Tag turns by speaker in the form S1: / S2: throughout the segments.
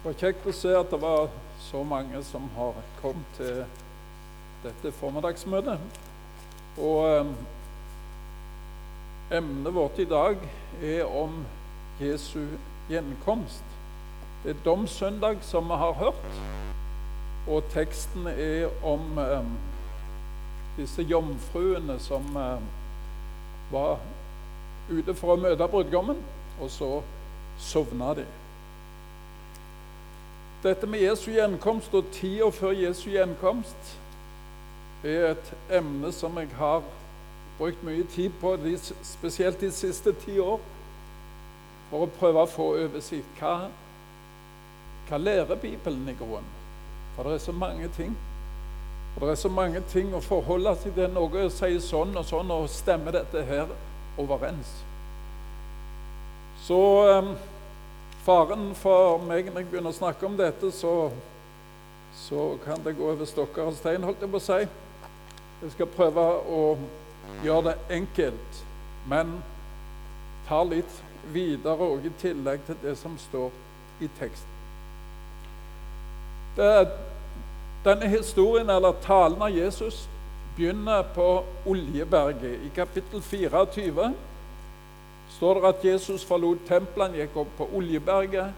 S1: Det var kjekt å se at det var så mange som har kommet til dette formiddagsmøtet. Og eh, emnet vårt i dag er om Jesu gjenkomst. Det er domssøndag, som vi har hørt, og teksten er om eh, disse jomfruene som eh, var ute for å møte brudgommen, og så sovna de. Dette med Jesu gjenkomst og tida før Jesu gjenkomst er et emne som jeg har brukt mye tid på, spesielt de siste ti år, for å prøve å få oversikt. Hva, hva lærer Bibelen i grunnen? For det er så mange ting. Og det er så mange ting å forholde seg til. Noe sier sånn og sånn, og stemmer dette her overens? Så um, Faren for meg når jeg begynner å snakke om dette, så, så kan det gå over stokker og stein, holdt jeg på å si. Jeg skal prøve å gjøre det enkelt, men ta litt videre òg i tillegg til det som står i teksten. Det, denne historien, eller talen av Jesus, begynner på Oljeberget i kapittel 24 står det at Jesus forlot tempelet, han gikk opp på Oljeberget.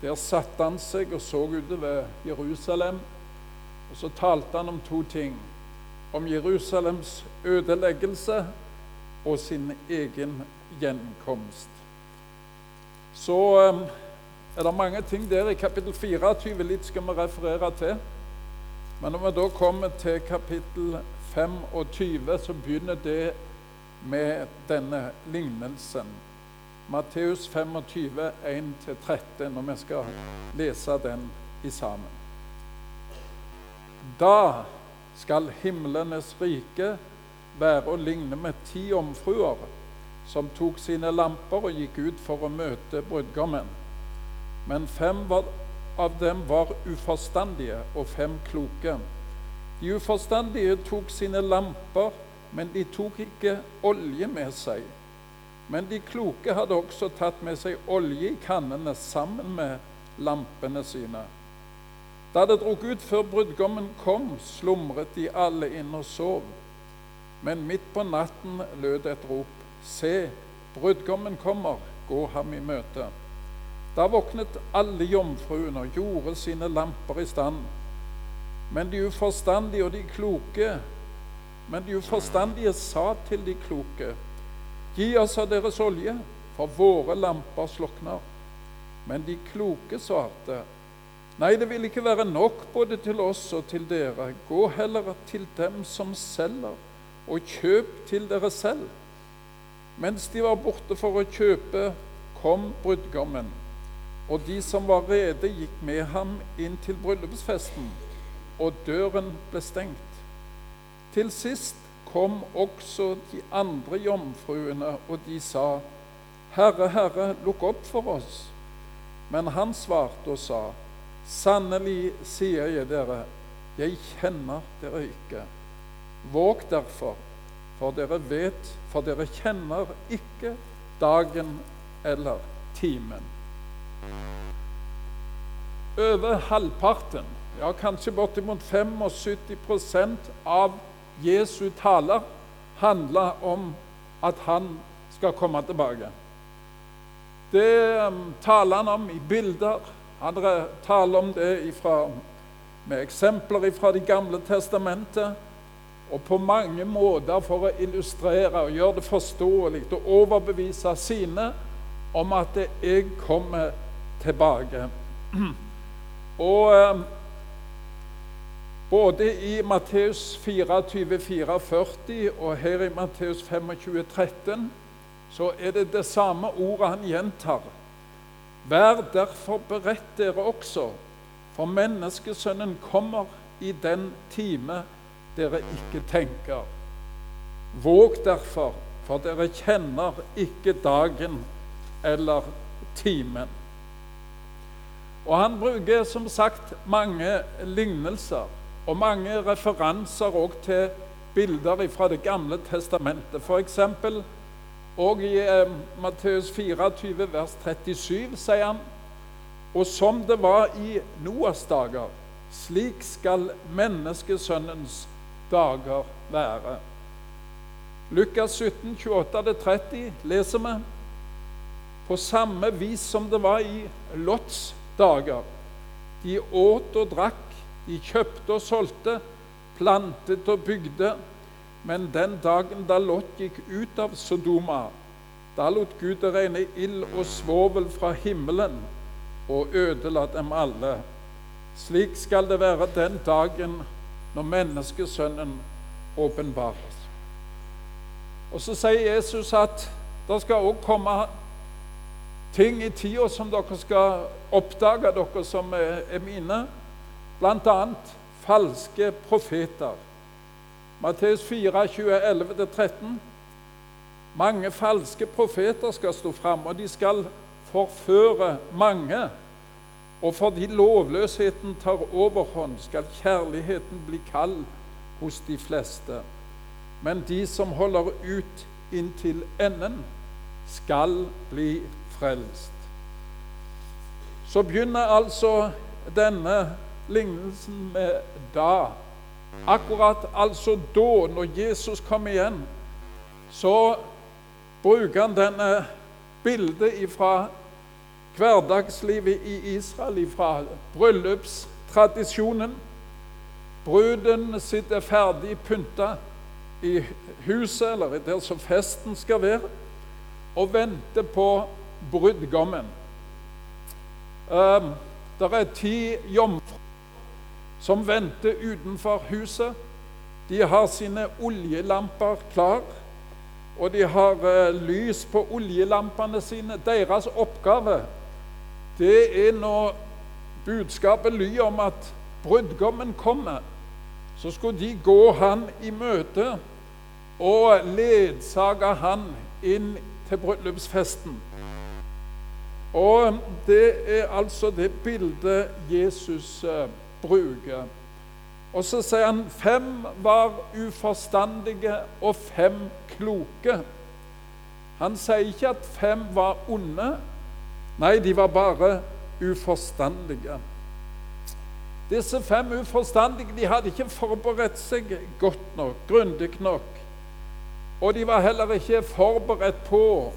S1: Der satte han seg og så utover Jerusalem. Og så talte han om to ting. Om Jerusalems ødeleggelse og sin egen gjenkomst. Så um, er det mange ting der i kapittel 24. Litt skal vi referere til. Men når vi da kommer til kapittel 25, så begynner det med denne lignelsen. Matteus 25, 1-13, og vi skal lese den i sammen. Da skal himlenes rike være å ligne med ti omfruer som tok sine lamper og gikk ut for å møte brudgommen. Men fem av dem var uforstandige og fem kloke. De uforstandige tok sine lamper men de tok ikke olje med seg. Men de kloke hadde også tatt med seg olje i kannene sammen med lampene sine. Da det drog ut før brudgommen kom, slumret de alle inn og sov. Men midt på natten lød et rop. Se, brudgommen kommer, gå ham i møte. Da våknet alle jomfruene og gjorde sine lamper i stand. Men de uforstandige og de kloke men de uforstandige sa til de kloke, gi oss av deres olje, for våre lamper slukner. Men de kloke svarte, nei, det vil ikke være nok både til oss og til dere. Gå heller til dem som selger, og kjøp til dere selv. Mens de var borte for å kjøpe, kom brudgommen. Og de som var rede, gikk med ham inn til bryllupsfesten, og døren ble stengt. Til sist kom også de andre jomfruene, og de sa, Herre, Herre, lukk opp for oss. Men han svarte og sa, Sannelig sier jeg dere, jeg kjenner dere ikke. Våg derfor, for dere vet, for dere kjenner ikke dagen eller timen. Over halvparten, ja kanskje bortimot 75% av Jesu taler handler om at han skal komme tilbake. Det um, taler han om i bilder. Han taler om det ifra, med eksempler fra Det gamle testamentet. Og på mange måter for å illustrere og gjøre det forståelig og overbevise sine om at jeg kommer tilbake. Og um, både i Matteus 24, 44 og her i Matteus 25, 13 så er det det samme ordet han gjentar. Vær derfor beredt dere også, for menneskesønnen kommer i den time dere ikke tenker. Våg derfor, for dere kjenner ikke dagen eller timen. Og Han bruker som sagt mange lignelser og mange referanser òg til bilder fra Det gamle testamentet. F.eks. og i eh, Matteus 24, vers 37 sier han Og som det var i Noas dager, slik skal menneskesønnens dager være. Lukas 17, 28-30 leser vi på samme vis som det var i Lots dager. De åt og drakk, de kjøpte og solgte, plantet og bygde. Men den dagen da Lot gikk ut av Sodoma, da lot Gud det regne ild og svovel fra himmelen og ødela dem alle. Slik skal det være den dagen når menneskesønnen åpenbares. Og så sier Jesus at det skal også komme ting i tida som dere skal oppdage, dere som er mine. Bl.a. falske profeter. Matteus 4, 20, 11-13. Mange falske profeter skal stå fram, og de skal forføre mange. Og fordi lovløsheten tar overhånd, skal kjærligheten bli kald hos de fleste. Men de som holder ut inntil enden, skal bli frelst. Så begynner altså denne lignelsen med da. Akkurat altså da, når Jesus kom igjen, så bruker han denne bildet fra hverdagslivet i Israel, fra bryllupstradisjonen. Bruden sitter ferdig pynta i huset, eller der som festen skal være, og venter på brudgommen. Um, det er ti jomfruer som venter utenfor huset. De har sine oljelamper klar, og de har uh, lys på oljelampene sine. Deres oppgave det er når budskapet lyder om at brudgommen kommer, så skulle de gå han i møte og ledsage han inn til bryllupsfesten. Og det er altså det bildet Jesus uh, bruker. Og så sier han fem var uforstandige og fem kloke. Han sier ikke at fem var onde. Nei, de var bare uforstandige. Disse fem uforstandige de hadde ikke forberedt seg godt nok, grundig nok. Og de var heller ikke forberedt på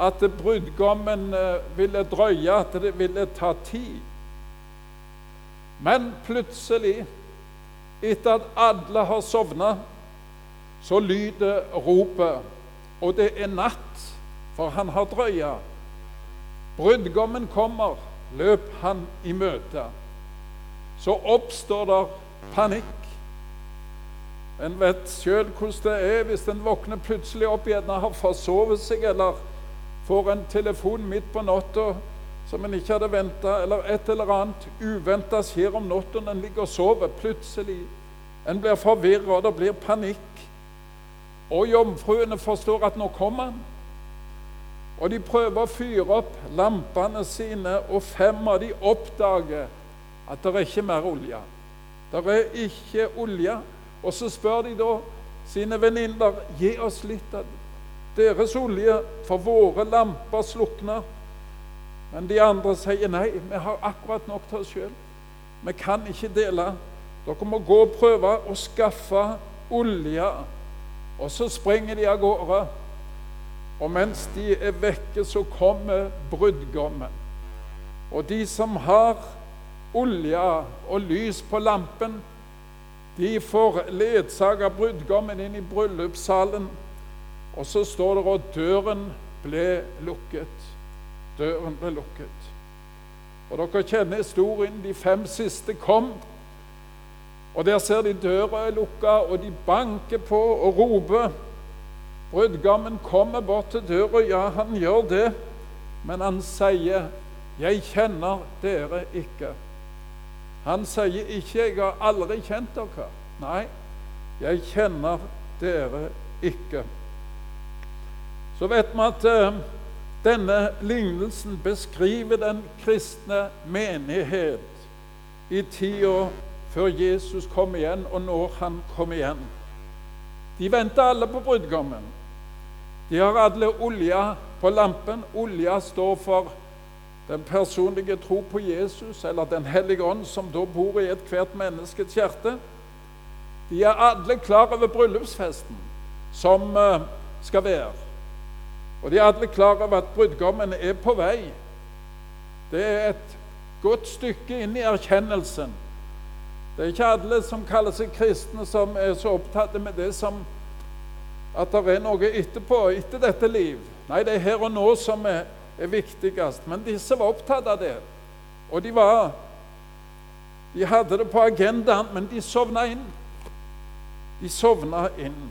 S1: at brudgommen eh, ville drøye, at det ville ta tid. Men plutselig, etter at alle har sovna, så lyder ropet, og det er natt, for han har drøya. Brudgommen kommer, løp han i møte. Så oppstår der panikk. En vet sjøl hvordan det er hvis en våkner plutselig opp igjen og har forsovet seg, eller får en telefon midt på natta som en ikke hadde venta, eller et eller annet uventa skjer om natta når en ligger og sover. Plutselig. En blir forvirra, og det blir panikk. Og jomfruene forstår at nå kommer han. Og de prøver å fyre opp lampene sine, og fem av de oppdager at det er ikke mer olje. Det er ikke olje. Og så spør de da sine venninner gi oss litt av deres olje, for våre lamper slukner. Men de andre sier nei, vi har akkurat nok til oss sjøl. Vi kan ikke dele. Dere må gå og prøve å skaffe olje. Og så springer de av gårde. Og mens de er vekke, så kommer brudgommen. Og de som har olje og lys på lampen, de får ledsage brudgommen inn i bryllupssalen. Og så står det at døren ble lukket. Døren ble lukket. Og Dere kjenner historien. De fem siste kom. Og Der ser de døra er lukka, og de banker på og roper. Brudgommen kommer bort til døra. Ja, han gjør det, men han sier, 'Jeg kjenner dere ikke'. Han sier ikke 'Jeg har aldri kjent dere'. Nei, 'jeg kjenner dere ikke'. Så vet vi at uh, denne lignelsen beskriver den kristne menighet i tida før Jesus kom igjen, og når han kom igjen. De venter alle på brudgommen. De har alle olja på lampen. Olja står for den personlige tro på Jesus, eller Den hellige ånd, som da bor i ethvert menneskets hjerte, de er alle klar over bryllupsfesten som eh, skal være. Og de er alle klar over at brudgommen er på vei. Det er et godt stykke inn i erkjennelsen. Det er ikke alle som kaller seg kristne, som er så opptatt med det som at det er noe etterpå, etter dette liv. Nei, det er her og nå som er, er viktigst. Men disse var opptatt av det. Og de var De hadde det på agendaen, men de sovna inn. De sovna inn.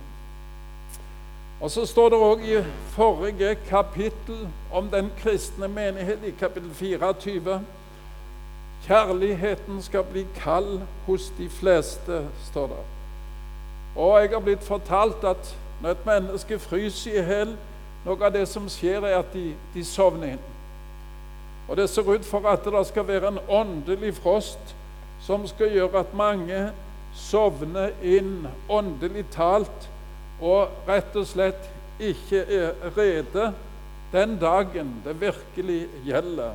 S1: Og så står det òg i forrige kapittel om den kristne menighet, i kapittel 24 Kjærligheten skal bli kald hos de fleste, står det. Og jeg har blitt fortalt at når et menneske fryser i hjel, noe av det som skjer, er at de, de sovner inn. Og det ser ut for at det skal være en åndelig frost som skal gjøre at mange sovner inn åndelig talt og rett og slett ikke er rede den dagen det virkelig gjelder.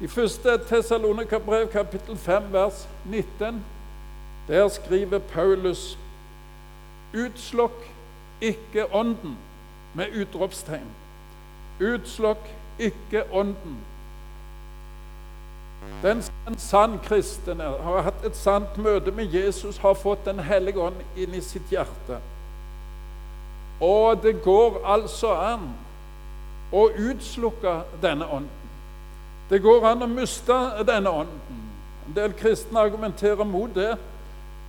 S1: I 1. Tessalonika-brev, kapittel 5, vers 19, der skriver Paulus Utslokk ikke ånden med utropstegn. Utslokk ikke ånden. Den en sann kristen har hatt et sant møte med Jesus, har fått Den hellige ånd inn i sitt hjerte. Og det går altså an å utslukke denne ånden. Det går an å miste denne ånden. En del kristne argumenterer mot det,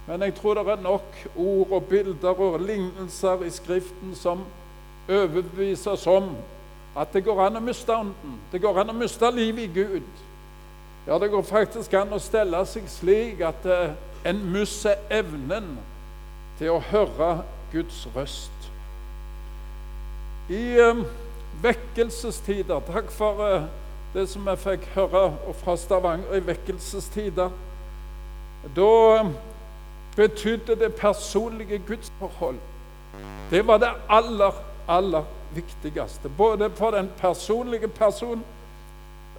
S1: men jeg tror det er nok ord og bilder og lignelser i Skriften som overbeviser oss om at det går an å miste ånden. Det går an å miste livet i Gud. Ja, det går faktisk an å stelle seg slik at eh, en mister evnen til å høre Guds røst. I um, vekkelsestider Takk for uh, det som jeg fikk høre fra Stavanger i vekkelsestider. Da betydde det personlige gudsforhold Det var det aller, aller viktigste. Både for den personlige person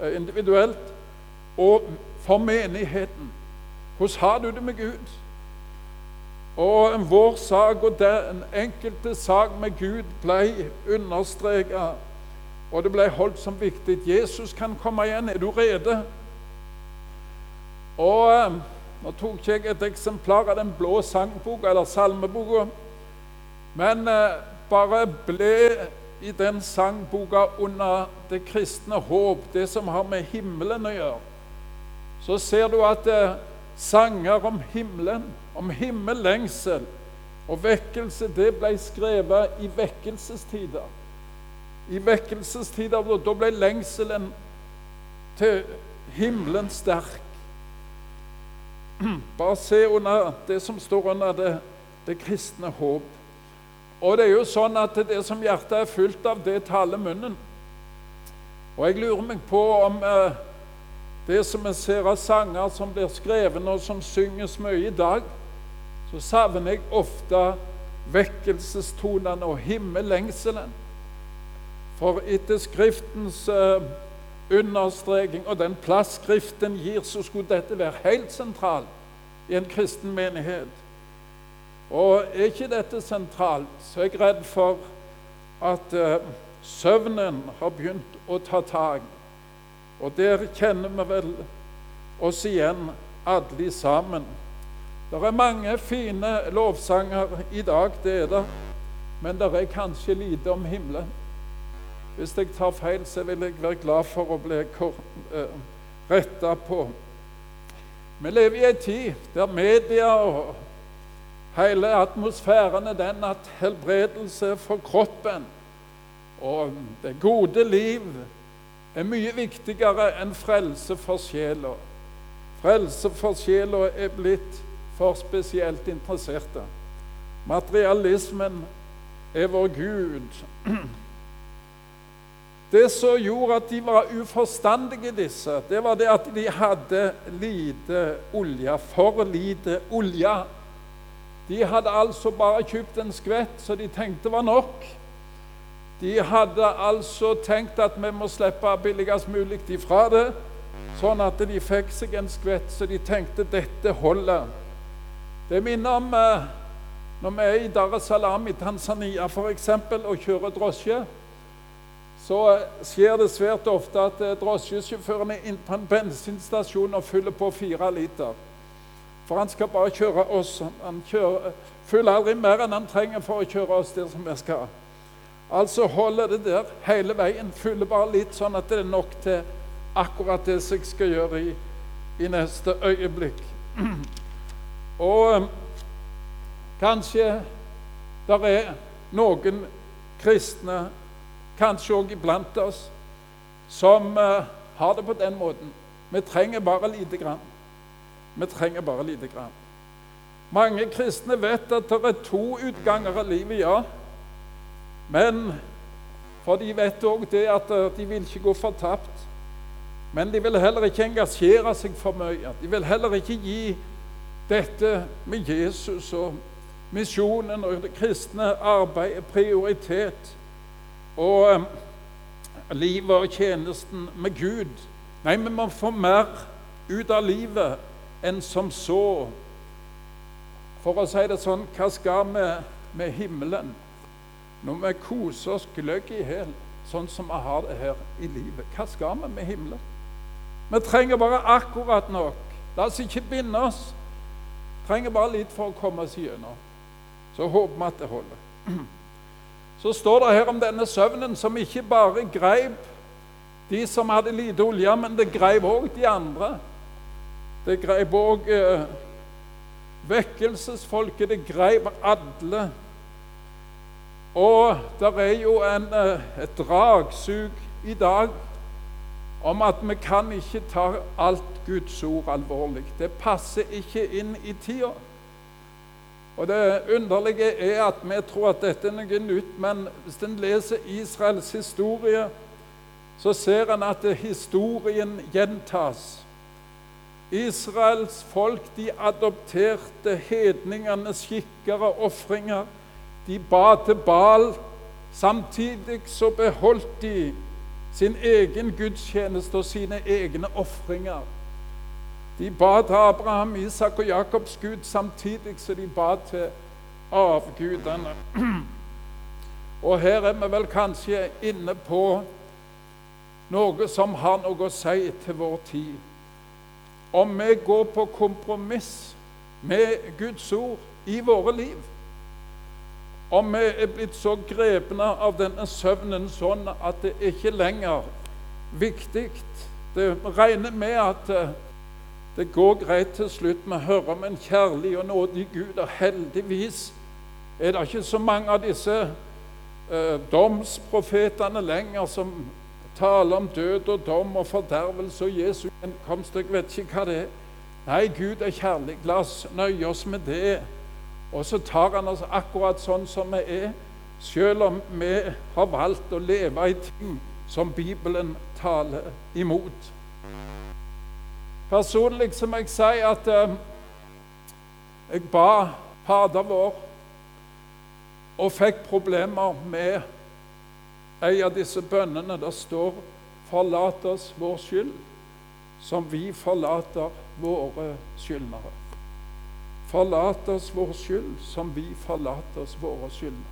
S1: uh, individuelt og for menigheten. Hvordan har du det med Gud? Og vår sak og den enkelte sak med Gud ble understreket, og det ble holdt som viktig. Jesus kan komme igjen. Er du rede? Og eh, Nå tok jeg et eksemplar av den blå sangboka, eller salmeboka, men eh, bare ble i den sangboka under det kristne håp, det som har med himmelen å gjøre. Så ser du at eh, sanger om himmelen om himmellengsel og vekkelse, det ble skrevet i vekkelsestider. I vekkelsestider da ble lengselen til himmelen sterk. Bare se under det som står under det, det kristne håp. Og det er jo sånn at det som hjertet er fylt av, det taler munnen. Og jeg lurer meg på om eh, det som vi ser av sanger som blir skrevet og som synges mye i dag, så savner jeg ofte vekkelsestonene og himmellengselen. For etter Skriftens uh, understreking og den plass Skriften gir, så skulle dette være helt sentralt i en kristen menighet. Og er ikke dette sentralt, så er jeg redd for at uh, søvnen har begynt å ta tak. Og der kjenner vi vel oss igjen alle sammen. Det er mange fine lovsanger i dag, det er det. Men det er kanskje lite om himmelen. Hvis jeg tar feil, så vil jeg være glad for å bli uh, retta på. Vi lever i en tid der media og hele atmosfæren er den at helbredelse for kroppen og det gode liv er mye viktigere enn frelse for sjela. Frelse for sjela er blitt for spesielt interesserte. Materialismen er vår Gud. Det som gjorde at de var uforstandige, disse, det var det at de hadde lite olje. For lite olje. De hadde altså bare kjøpt en skvett så de tenkte var nok. De hadde altså tenkt at vi må slippe billigst mulig ifra det, sånn at de fikk seg en skvett, så de tenkte dette holder. Det minner om eh, når vi er i Dar es Salaam i Tanzania f.eks. og kjører drosje. Så skjer det svært ofte at eh, drosjesjåføren er inne på en bensinstasjon og fyller på fire liter. For han skal bare kjøre oss. Han kjører, fyller aldri mer enn han trenger for å kjøre oss der som vi skal. Altså holde det der hele veien. Fylle bare litt, sånn at det er nok til akkurat det som jeg skal gjøre i, i neste øyeblikk. Og um, kanskje der er noen kristne, kanskje òg iblant oss, som uh, har det på den måten. Vi trenger bare lite grann. Vi trenger bare lite grann. Mange kristne vet at det er to utganger av livet, ja. Men for de vet òg det at eh, de vil ikke gå fortapt. Men de vil heller ikke engasjere seg for mye. De vil heller ikke gi dette med Jesus og misjonen og det kristne arbeidet prioritet. Og um, livet og tjenesten med Gud. Nei, vi må få mer ut av livet enn som så. For å si det sånn, hva skal vi med himmelen når vi koser oss gløgg i hjel, sånn som vi har det her i livet? Hva skal vi med himmelen? Vi trenger bare akkurat nok. La oss ikke binde oss. Vi trenger bare litt for å komme oss gjennom. Så håper vi at det holder. Så står det her om denne søvnen som ikke bare greip de som hadde lite olje, men det greip òg de andre. Det greip òg eh, vekkelsesfolket. Det greip alle. Og det er jo en, eh, et dragsug i dag om at vi kan ikke ta alt Guds ord alvorlig. Det passer ikke inn i tida. Og Det underlige er at vi tror at dette er noe nytt, men hvis en leser Israels historie, så ser en at historien gjentas. Israels folk de adopterte hedningenes skikker og ofringer. De ba til Baal. Samtidig så beholdt de sin egen gudstjeneste og sine egne ofringer. De ba til Abraham, Isak og Jakobs Gud samtidig som de ba til avgudene. Og her er vi vel kanskje inne på noe som har noe å si til vår tid om vi går på kompromiss med Guds ord i våre liv. Om vi er blitt så grepne av denne søvnen sånn at det ikke lenger er viktig. Det regner med at eh, det går greit til slutt. Vi hører om en kjærlig og nådig Gud, og heldigvis er det ikke så mange av disse eh, domsprofetene lenger som taler om død og dom og fordervelse og Jesu gjenkomst. Jeg vet ikke hva det er. Nei, Gud er kjærlig. La oss nøye oss med det. Og så tar han oss akkurat sånn som vi er, selv om vi har valgt å leve i ting som Bibelen taler imot. Personlig så må jeg si at eh, jeg ba Fader vår og fikk problemer med en av disse bønnene der står 'Forlat oss vår skyld, som vi forlater våre skyldnere'. Forlat oss vår skyld, som vi forlater oss våre skyld.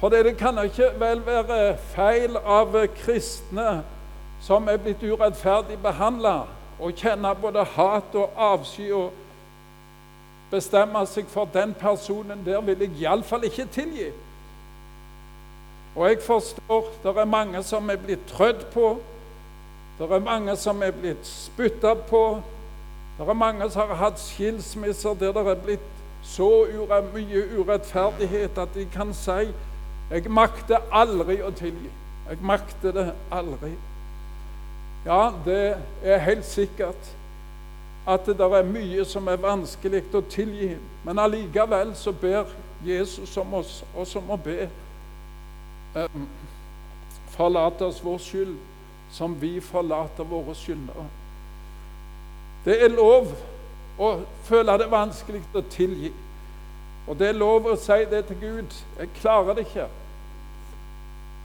S1: For det kan ikke vel være feil av kristne som er blitt urettferdig behandla, å kjenne både hat og avsky og bestemme seg for den personen der vil jeg iallfall ikke tilgi. Og jeg forstår det er mange som er blitt trødd på. Det er mange som er blitt spytta på. Det er mange som har hatt skilsmisser der det er blitt så ure, mye urettferdighet at de kan si 'Jeg makter aldri å tilgi'. Jeg makter det aldri. Ja, det er helt sikkert at det er mye som er vanskelig å tilgi. Men allikevel så ber Jesus om oss, og som må be Ehm, forlat oss vår skyld som vi forlater våre skyldnere. Det er lov å føle det vanskelig å tilgi. Og det er lov å si det til Gud. Jeg klarer det ikke.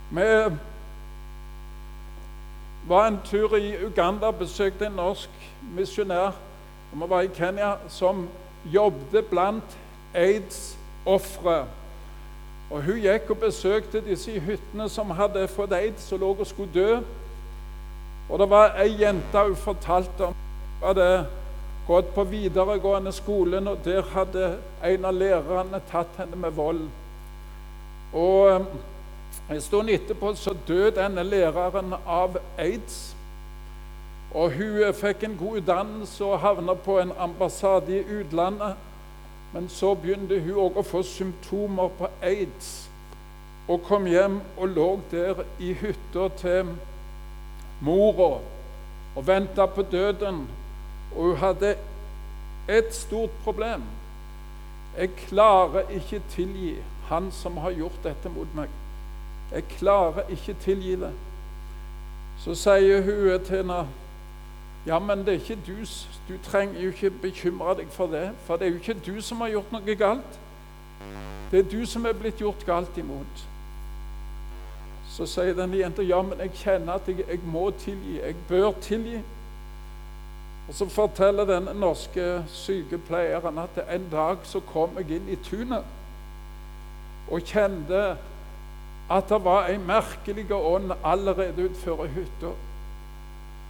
S1: Vi var en tur i Uganda og besøkte en norsk misjonær vi var i Kenya, som jobbet blant aids-ofre. Og Hun gikk og besøkte disse hyttene som hadde fått aids og lå og skulle dø. Og det var ei jente hun fortalte om. Hadde gått på videregående skolen, og der hadde en av lærerne tatt henne med vold. Og um, en stund etterpå så døde denne læreren av aids. Og hun fikk en god utdannelse og havna på en ambassade i utlandet. Men så begynte hun òg å få symptomer på aids, og kom hjem og lå der i hytta til mora og venta på døden. Og hun hadde et stort problem. Jeg klarer ikke tilgi han som har gjort dette mot meg. Jeg klarer ikke tilgi det. Så sier hun til henne ja, men det er ikke du, du trenger jo ikke bekymre deg for det, for det er jo ikke du som har gjort noe galt. Det er du som er blitt gjort galt imot. Så sier denne jenta ja, men jeg kjenner at jeg, jeg må tilgi. Jeg bør tilgi. Og Så forteller den norske sykepleieren at en dag så kom jeg inn i tunet og kjente at det var en merkelig ånd allerede utenfor hytta.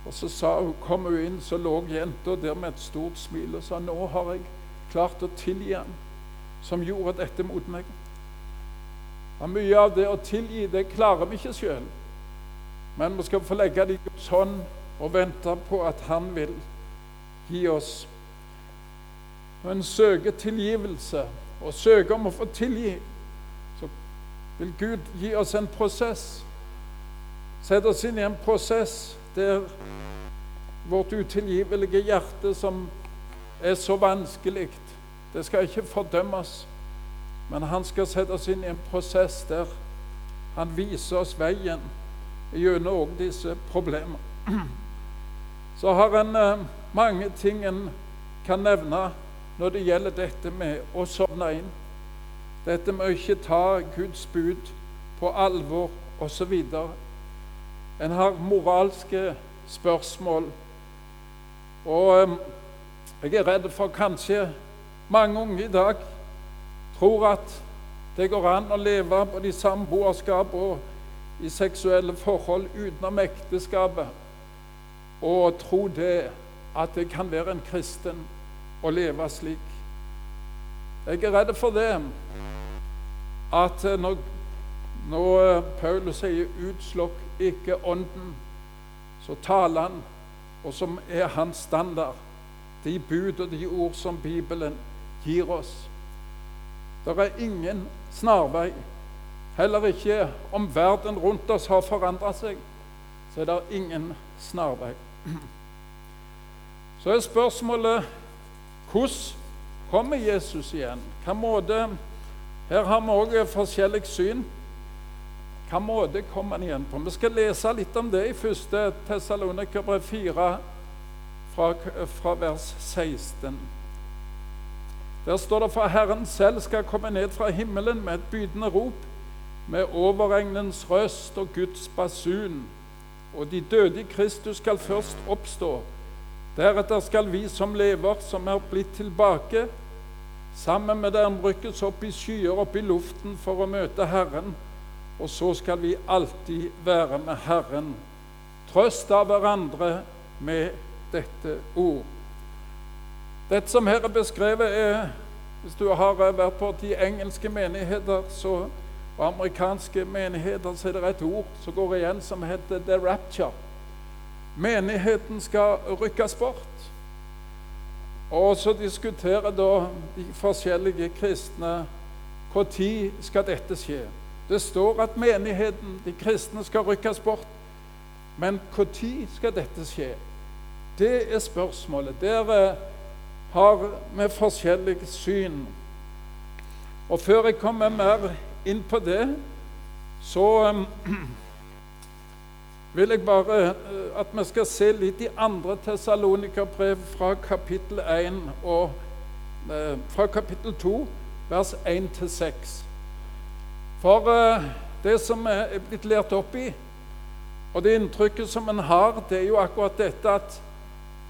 S1: Og så sa hun, kom hun inn, så lå jenta der med et stort smil og sa nå har jeg klart å tilgi ham som gjorde dette mot meg. Og mye av det å tilgi, det klarer vi ikke sjøl. Men vi skal få legge det i Guds hånd og vente på at Han vil gi oss. Når en søker tilgivelse og søker om å få tilgi, så vil Gud gi oss en prosess. Sette oss inn i en prosess der vårt utilgivelige hjerte, som er så vanskelig, det skal ikke fordømmes. Men han skal sette oss inn i en prosess der han viser oss veien gjennom disse problemene. Så har en mange ting en kan nevne når det gjelder dette med å sovne inn. Dette med å ikke ta Guds bud på alvor osv. En har moralske spørsmål. Og jeg er redd for kanskje mange unge i dag tror at det går an å leve både i samboerskap og i seksuelle forhold utenom ekteskapet, og tro det at jeg kan være en kristen og leve slik. Jeg er redd for det at når, når Paulus sier 'utslokk ikke ånden', så taler han, og som er hans standard, de bud og de ord som Bibelen gir oss. Det er ingen snarvei. Heller ikke om verden rundt oss har forandret seg, så er det ingen snarvei. Så er spørsmålet hvordan kommer Jesus igjen? Hva måte, Her har vi òg forskjellig syn hva måte kommer han igjen på? Vi skal lese litt om det i 1. Tessalonikerbrev 4, fra, fra vers 16. Der står det for Herren selv skal komme ned fra himmelen med et bydende rop, med overregnens røst og Guds basun. Og de døde i Kristus skal først oppstå. Deretter skal vi som lever, som er blitt tilbake, sammen med dem rykkes opp i skyer opp i luften for å møte Herren og så skal vi alltid være med Herren. Trøst av hverandre med dette ord. Dette som her er beskrevet, er Hvis du har vært på de engelske menigheter så, og amerikanske menigheter, så er det et ord som går igjen, som heter 'the rapture'. Menigheten skal rykkes bort. Og så diskuterer da de forskjellige kristne når skal dette skje. Det står at menigheten, de kristne, skal rykkes bort. Men når skal dette skje? Det er spørsmålet. Der har vi forskjellig syn. Og før jeg kommer mer inn på det, så vil jeg bare uh, at vi skal se litt i andre Tessalonika-brev fra kapittel 1 og uh, fra kapittel 2, vers 1 til 6. For uh, det som er blitt lært opp i. Og det inntrykket som en har, det er jo akkurat dette at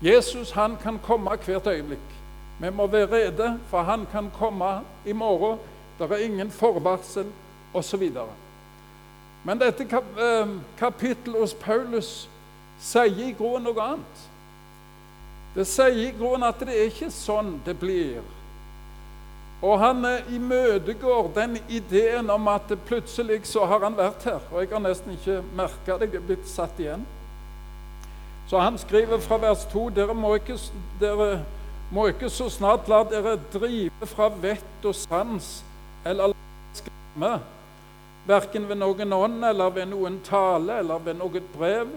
S1: Jesus han kan komme hvert øyeblikk. Vi må være rede, for han kan komme i morgen. Det er ingen forvarsel, osv. Men dette eh, kapittelet hos Paulus sier i grunnen noe annet. Det sier i grunnen at det er ikke sånn det blir. Og han imøtegår den ideen om at plutselig så har han vært her. Og jeg har nesten ikke merka det, jeg er blitt satt igjen. Så han skriver fra vers 2.: dere må, ikke, dere må ikke så snart la dere drive fra vett og sans eller la skremme, verken ved noen ånd eller ved noen tale eller ved noe brev,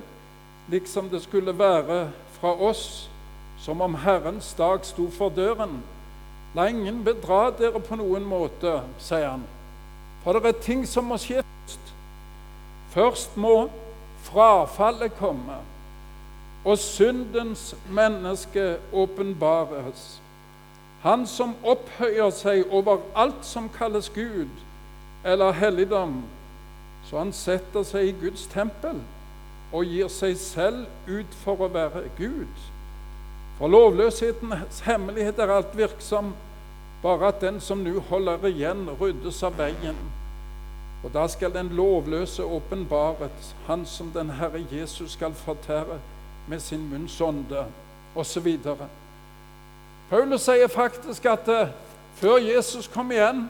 S1: liksom det skulle være fra oss, som om Herrens dag sto for døren. La ingen bedra dere på noen måte, sier han. For det er ting som må skje først. Først må frafallet komme, og syndens menneske åpenbares. Han som opphøyer seg over alt som kalles Gud eller helligdom, så han setter seg i Guds tempel og gir seg selv ut for å være Gud. For lovløshetens hemmelighet er alt virksom, bare at den som nå holder igjen, ryddes av veien. Og da skal den lovløse åpenbaret, han som den Herre Jesus skal fortære med sin munns ånde, osv. Paulus sier faktisk at uh, før Jesus kom igjen,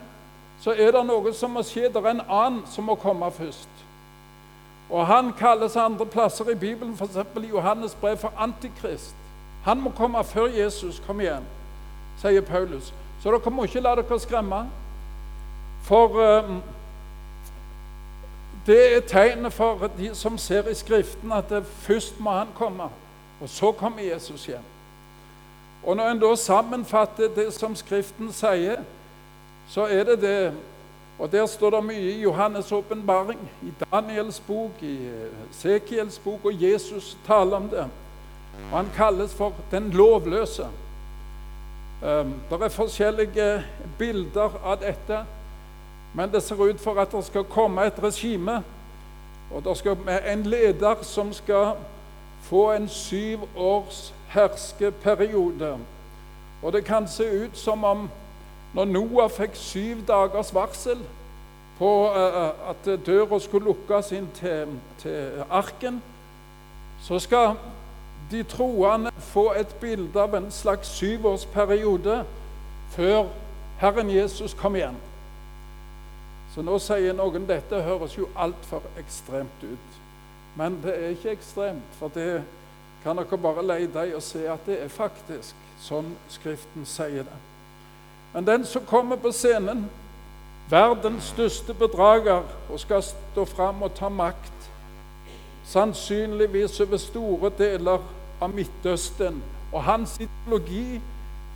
S1: så er det noe som må skje. Det er en annen som må komme først. Og Han kalles andre plasser i Bibelen, f.eks. i Johannes brev, for Antikrist. Han må komme før Jesus kommer igjen, sier Paulus. Så dere må ikke la dere skremme. For um, det er tegnet for de som ser i Skriften, at det først må han komme, og så kommer Jesus igjen. Og når en da sammenfatter det som Skriften sier, så er det det og Der står det mye i Johannes' åpenbaring, i Daniels bok, i Sekiels bok, og Jesus taler om det. Og Han kalles for den lovløse. Ehm, det er forskjellige bilder av dette, men det ser ut for at det skal komme et regime. Og det skal være en leder som skal få en syv års herskeperiode. Og det kan se ut som om når Noah fikk syv dagers varsel på uh, at døra skulle lukkes inn til, til arken, så skal de troende få et bilde av en slags syvårsperiode før Herren Jesus kom igjen. Så nå sier noen dette høres jo altfor ekstremt ut. Men det er ikke ekstremt, for det kan dere bare leie deg og se at det er faktisk sånn Skriften sier det. Men den som kommer på scenen, verdens største bedrager, og skal stå fram og ta makt, sannsynligvis over store deler av Midtøsten, og hans ideologi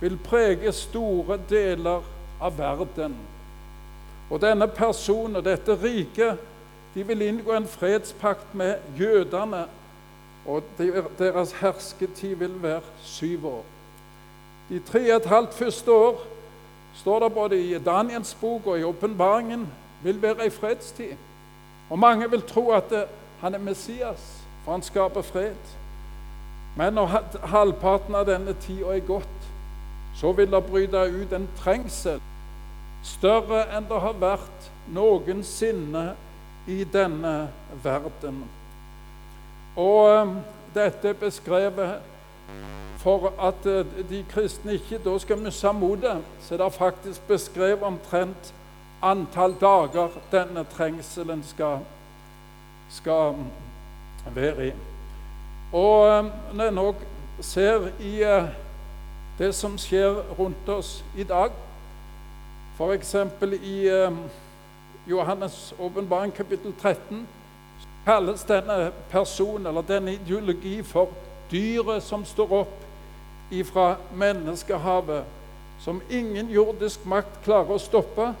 S1: vil prege store deler av verden. Og denne personen dette riket de vil inngå en fredspakt med jødene, og deres hersketid vil være syv år. De tre og et halvt første år står det både i Daniels bok og i åpenbaringen, vil være ei fredstid. Og mange vil tro at det, han er Messias, for han skaper fred. Men når halvparten av denne tida er gått, så vil det bryte ut en trengsel større enn det har vært noensinne i denne verden. Og um, dette er beskrevet for at eh, de kristne ikke da skal miste motet, så er det faktisk beskrevet omtrent antall dager denne trengselen skal, skal være i. Og eh, når jeg nå ser i eh, det som skjer rundt oss i dag, f.eks. i Johannes' åpenbaring kapittel 13, kalles denne personen eller denne ideologi for dyret som står opp ifra menneskehavet, som ingen jordisk makt klarer å stoppe,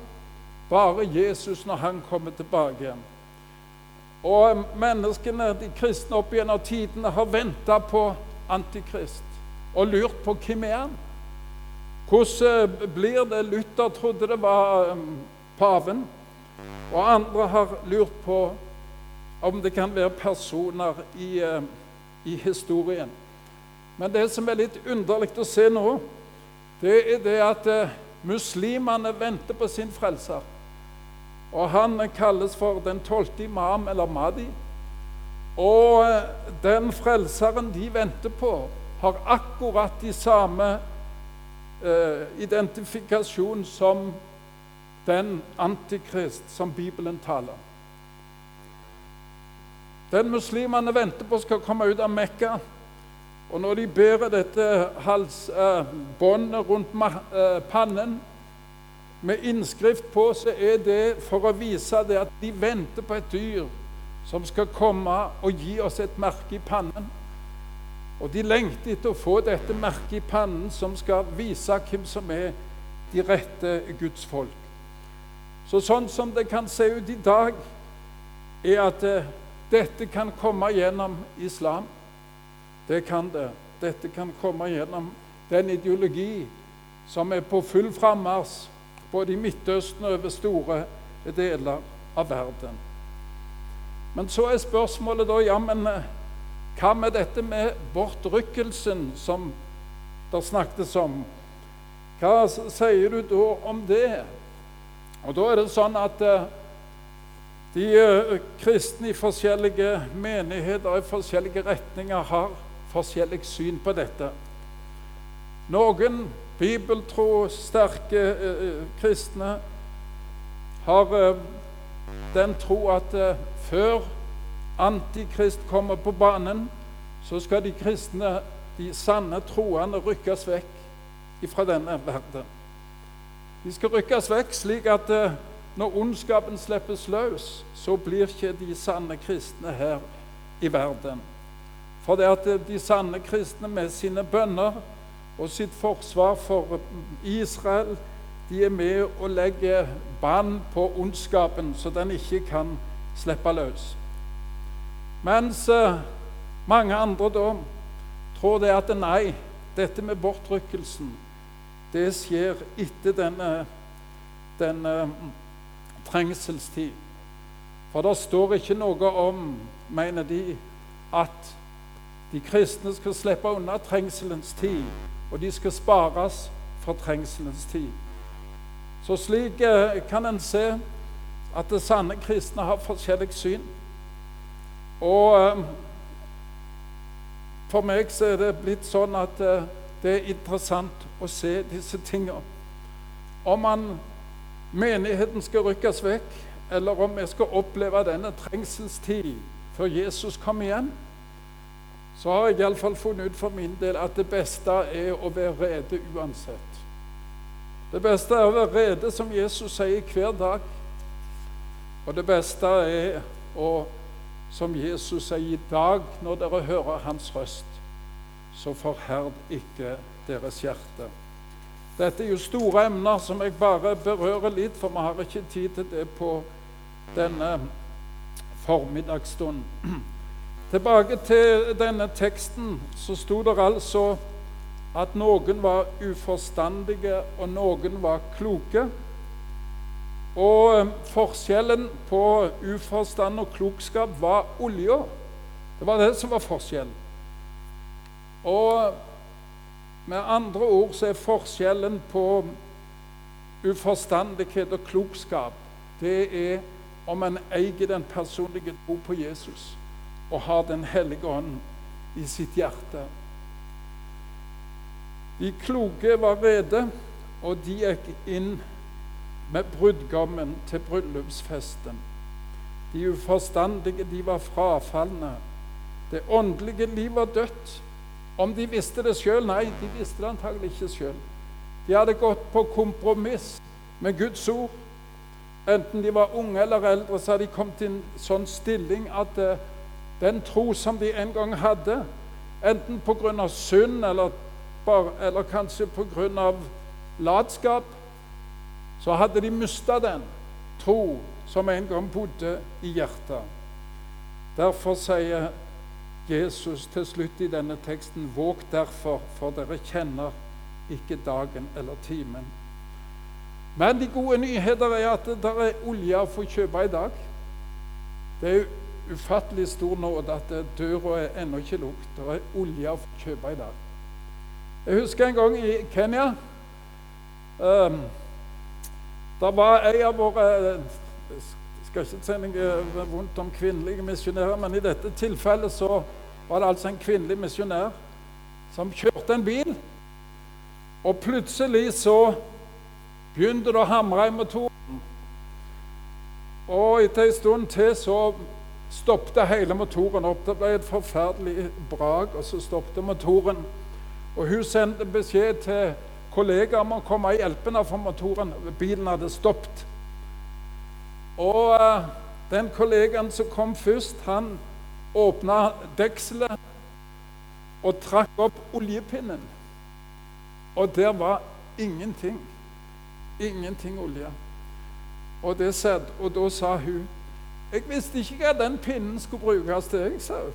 S1: bare Jesus når han kommer tilbake igjen. Og menneskene, de kristne opp gjennom tidene, har venta på Antikrist og lurt på hvem er han Hvordan blir det? Luther trodde det var um, paven. Og andre har lurt på om det kan være personer i, eh, i historien. Men det som er litt underlig å se nå, det er det at eh, muslimene venter på sin frelser. Og han kalles for den tolvte imam, eller Madi. Og eh, den frelseren de venter på, har akkurat de samme eh, identifikasjon som den antikrist som Bibelen taler. Den muslimene venter på skal komme ut av Mekka. Og når de bærer dette halsbåndet eh, rundt eh, pannen med innskrift på, så er det for å vise det at de venter på et dyr som skal komme og gi oss et merke i pannen. Og de lengter etter å få dette merket i pannen som skal vise hvem som er de rette Guds folk. Så sånn som det kan se ut i dag, er at uh, dette kan komme gjennom islam. Det kan det. Dette kan komme gjennom den ideologi som er på full frammarsj både i Midtøsten og over store deler av verden. Men så er spørsmålet da ja, men uh, hva med dette med bortrykkelsen som det snakkes om? Hva sier du da om det? Og Da er det sånn at eh, de eh, kristne i forskjellige menigheter i forskjellige retninger har forskjellig syn på dette. Noen bibeltro, sterke eh, kristne har eh, den tro at eh, før Antikrist kommer på banen, så skal de kristne, de sanne troende, rykkes vekk fra denne verden. De skal rykkes vekk slik at eh, når ondskapen slippes løs, så blir ikke de sanne kristne her i verden. For det at de sanne kristne med sine bønner og sitt forsvar for Israel, de er med å legge bånd på ondskapen, så den ikke kan slippe løs. Mens eh, mange andre da tror det at nei, dette med bortrykkelsen, det skjer etter denne, denne trengselstid. For det står ikke noe om, mener de, at de kristne skal slippe unna trengselens tid, og de skal spares for trengselens tid. Så slik eh, kan en se at det sanne kristne har forskjellig syn. Og ehm, for meg så er det blitt sånn at eh, det er interessant å se disse tingene. Om man, menigheten skal rykkes vekk, eller om vi skal oppleve denne trengselstid før Jesus kommer igjen, så har jeg iallfall funnet ut for min del at det beste er å være rede uansett. Det beste er å være rede, som Jesus sier, hver dag. Og det beste er å som Jesus sier i dag, når dere hører hans røst, så forherd ikke deres hjerte. Dette er jo store emner som jeg bare berører litt, for vi har ikke tid til det på denne formiddagsstunden. Tilbake til denne teksten, så sto det altså at noen var uforstandige, og noen var kloke. Og eh, forskjellen på uforstand og klokskap var olja. Det var det som var forskjellen. Og med andre ord så er forskjellen på uforstandighet og klokskap det er om en eier den personlige tro på Jesus og har Den hellige ånd i sitt hjerte. De kloke var rede, og de gikk inn med brudgommen til bryllupsfesten. De uforstandige, de var frafalne. Det åndelige liv var dødt. Om de visste det sjøl? Nei, de visste det antagelig ikke sjøl. De hadde gått på kompromiss med Guds ord. Enten de var unge eller eldre, så hadde de kommet i en sånn stilling at uh, den tro som de en gang hadde, enten pga. synd eller, bare, eller kanskje pga. latskap, så hadde de mista den tro som en gang bodde i hjertet. Derfor sier Jesus til slutt i denne teksten.: Våg derfor, for dere kjenner ikke dagen eller timen. Men de gode nyheter er at det er olje å få kjøpe i dag. Det er ufattelig stor nåde at døra er ennå ikke lukket. Det er olje å få kjøpe i dag. Jeg husker en gang i Kenya. Um, det var ei av våre skal ikke si noe vondt om kvinnelige misjonærer, men i dette tilfellet så var det altså en kvinnelig misjonær som kjørte en bil. Og plutselig så begynte det å hamre i motoren. Og etter en stund til så stoppet hele motoren opp. Det ble et forferdelig brak, og så stoppet motoren. Og hun sendte beskjed til kollegaer om å komme og hjelpe henne, for motoren, bilen hadde stoppet. Og uh, den kollegaen som kom først, han åpna dekselet og trakk opp oljepinnen. Og der var ingenting. Ingenting olje. Og, det satt, og da sa hun Jeg visste ikke hva den pinnen skulle brukes til. Jeg sa hun.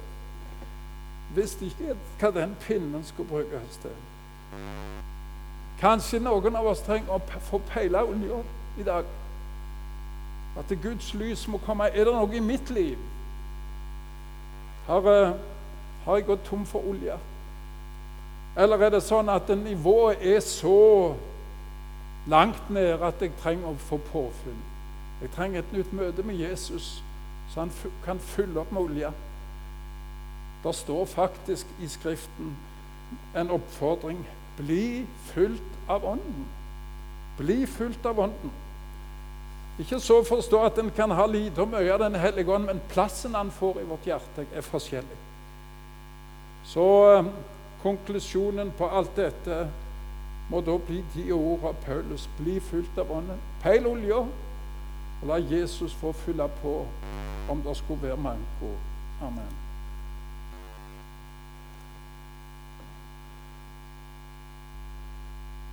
S1: Visste ikke hva den pinnen skulle brukes til. Kanskje noen av oss trenger å få peile olja i dag. At Guds lys må komme. Er det noe i mitt liv? Har, har jeg gått tom for olje? Eller er det sånn at nivået er så langt ned at jeg trenger å få påfyll? Jeg trenger et nytt møte med Jesus, så han kan fylle opp med olje. Det står faktisk i Skriften en oppfordring bli fylt av Ånden. Bli fylt av Ånden. Ikke så forstå at en kan ha lite og mye av Den hellige ånd, men plassen han får i vårt hjerte, er forskjellig. Så eh, konklusjonen på alt dette må da bli de ord av Paulus. Bli fylt av Ånden. Peil olja, og la Jesus få fylle på om det skulle være manko. Amen.